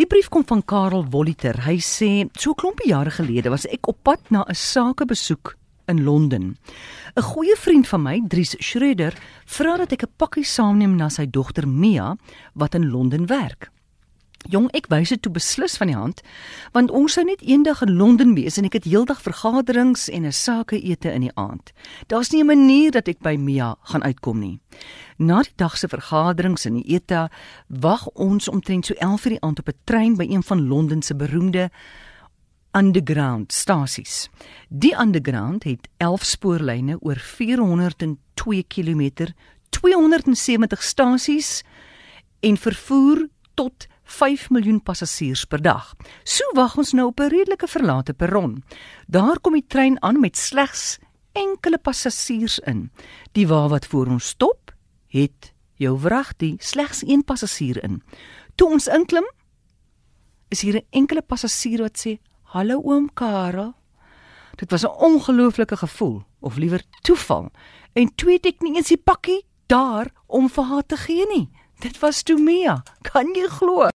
Die brief kom van Karel Wolliter. Hy sê so klompie jare gelede was ek op pad na 'n sakebesoek in Londen. 'n Goeie vriend van my, Dries Schreder, vra dat ek 'n pakkie saamneem na sy dogter Mia wat in Londen werk. Jong, ek wys dit toe beslis van die hand, want ons sou net eendag in Londen wees en ek het heeldag vergaderings en 'n sakeete in die aand. Daar's nie 'n manier dat ek by Mia gaan uitkom nie. Na die dag se vergaderings en die ete, wag ons omtrent so 11:00 die aand op 'n trein by een van Londen se beroemde underground stasies. Die underground het 11 spoorlyne oor 402 km, 270 stasies en vervoer tot 5 miljoen passasiers per dag. So wag ons nou op 'n redelike verlate perron. Daar kom die trein aan met slegs enkele passasiers in. Die wa wat voor ons stop, het jou wragtie slegs een passasier in. Toe ons inklim, is hier 'n enkele passasier wat sê: "Hallo oom Karel." Dit was 'n ongelooflike gevoel, of liewer toeval. En twee ek nie eens die pakkie daar om vir haar te gee nie. Dit was toe Mia. Kan jy glo?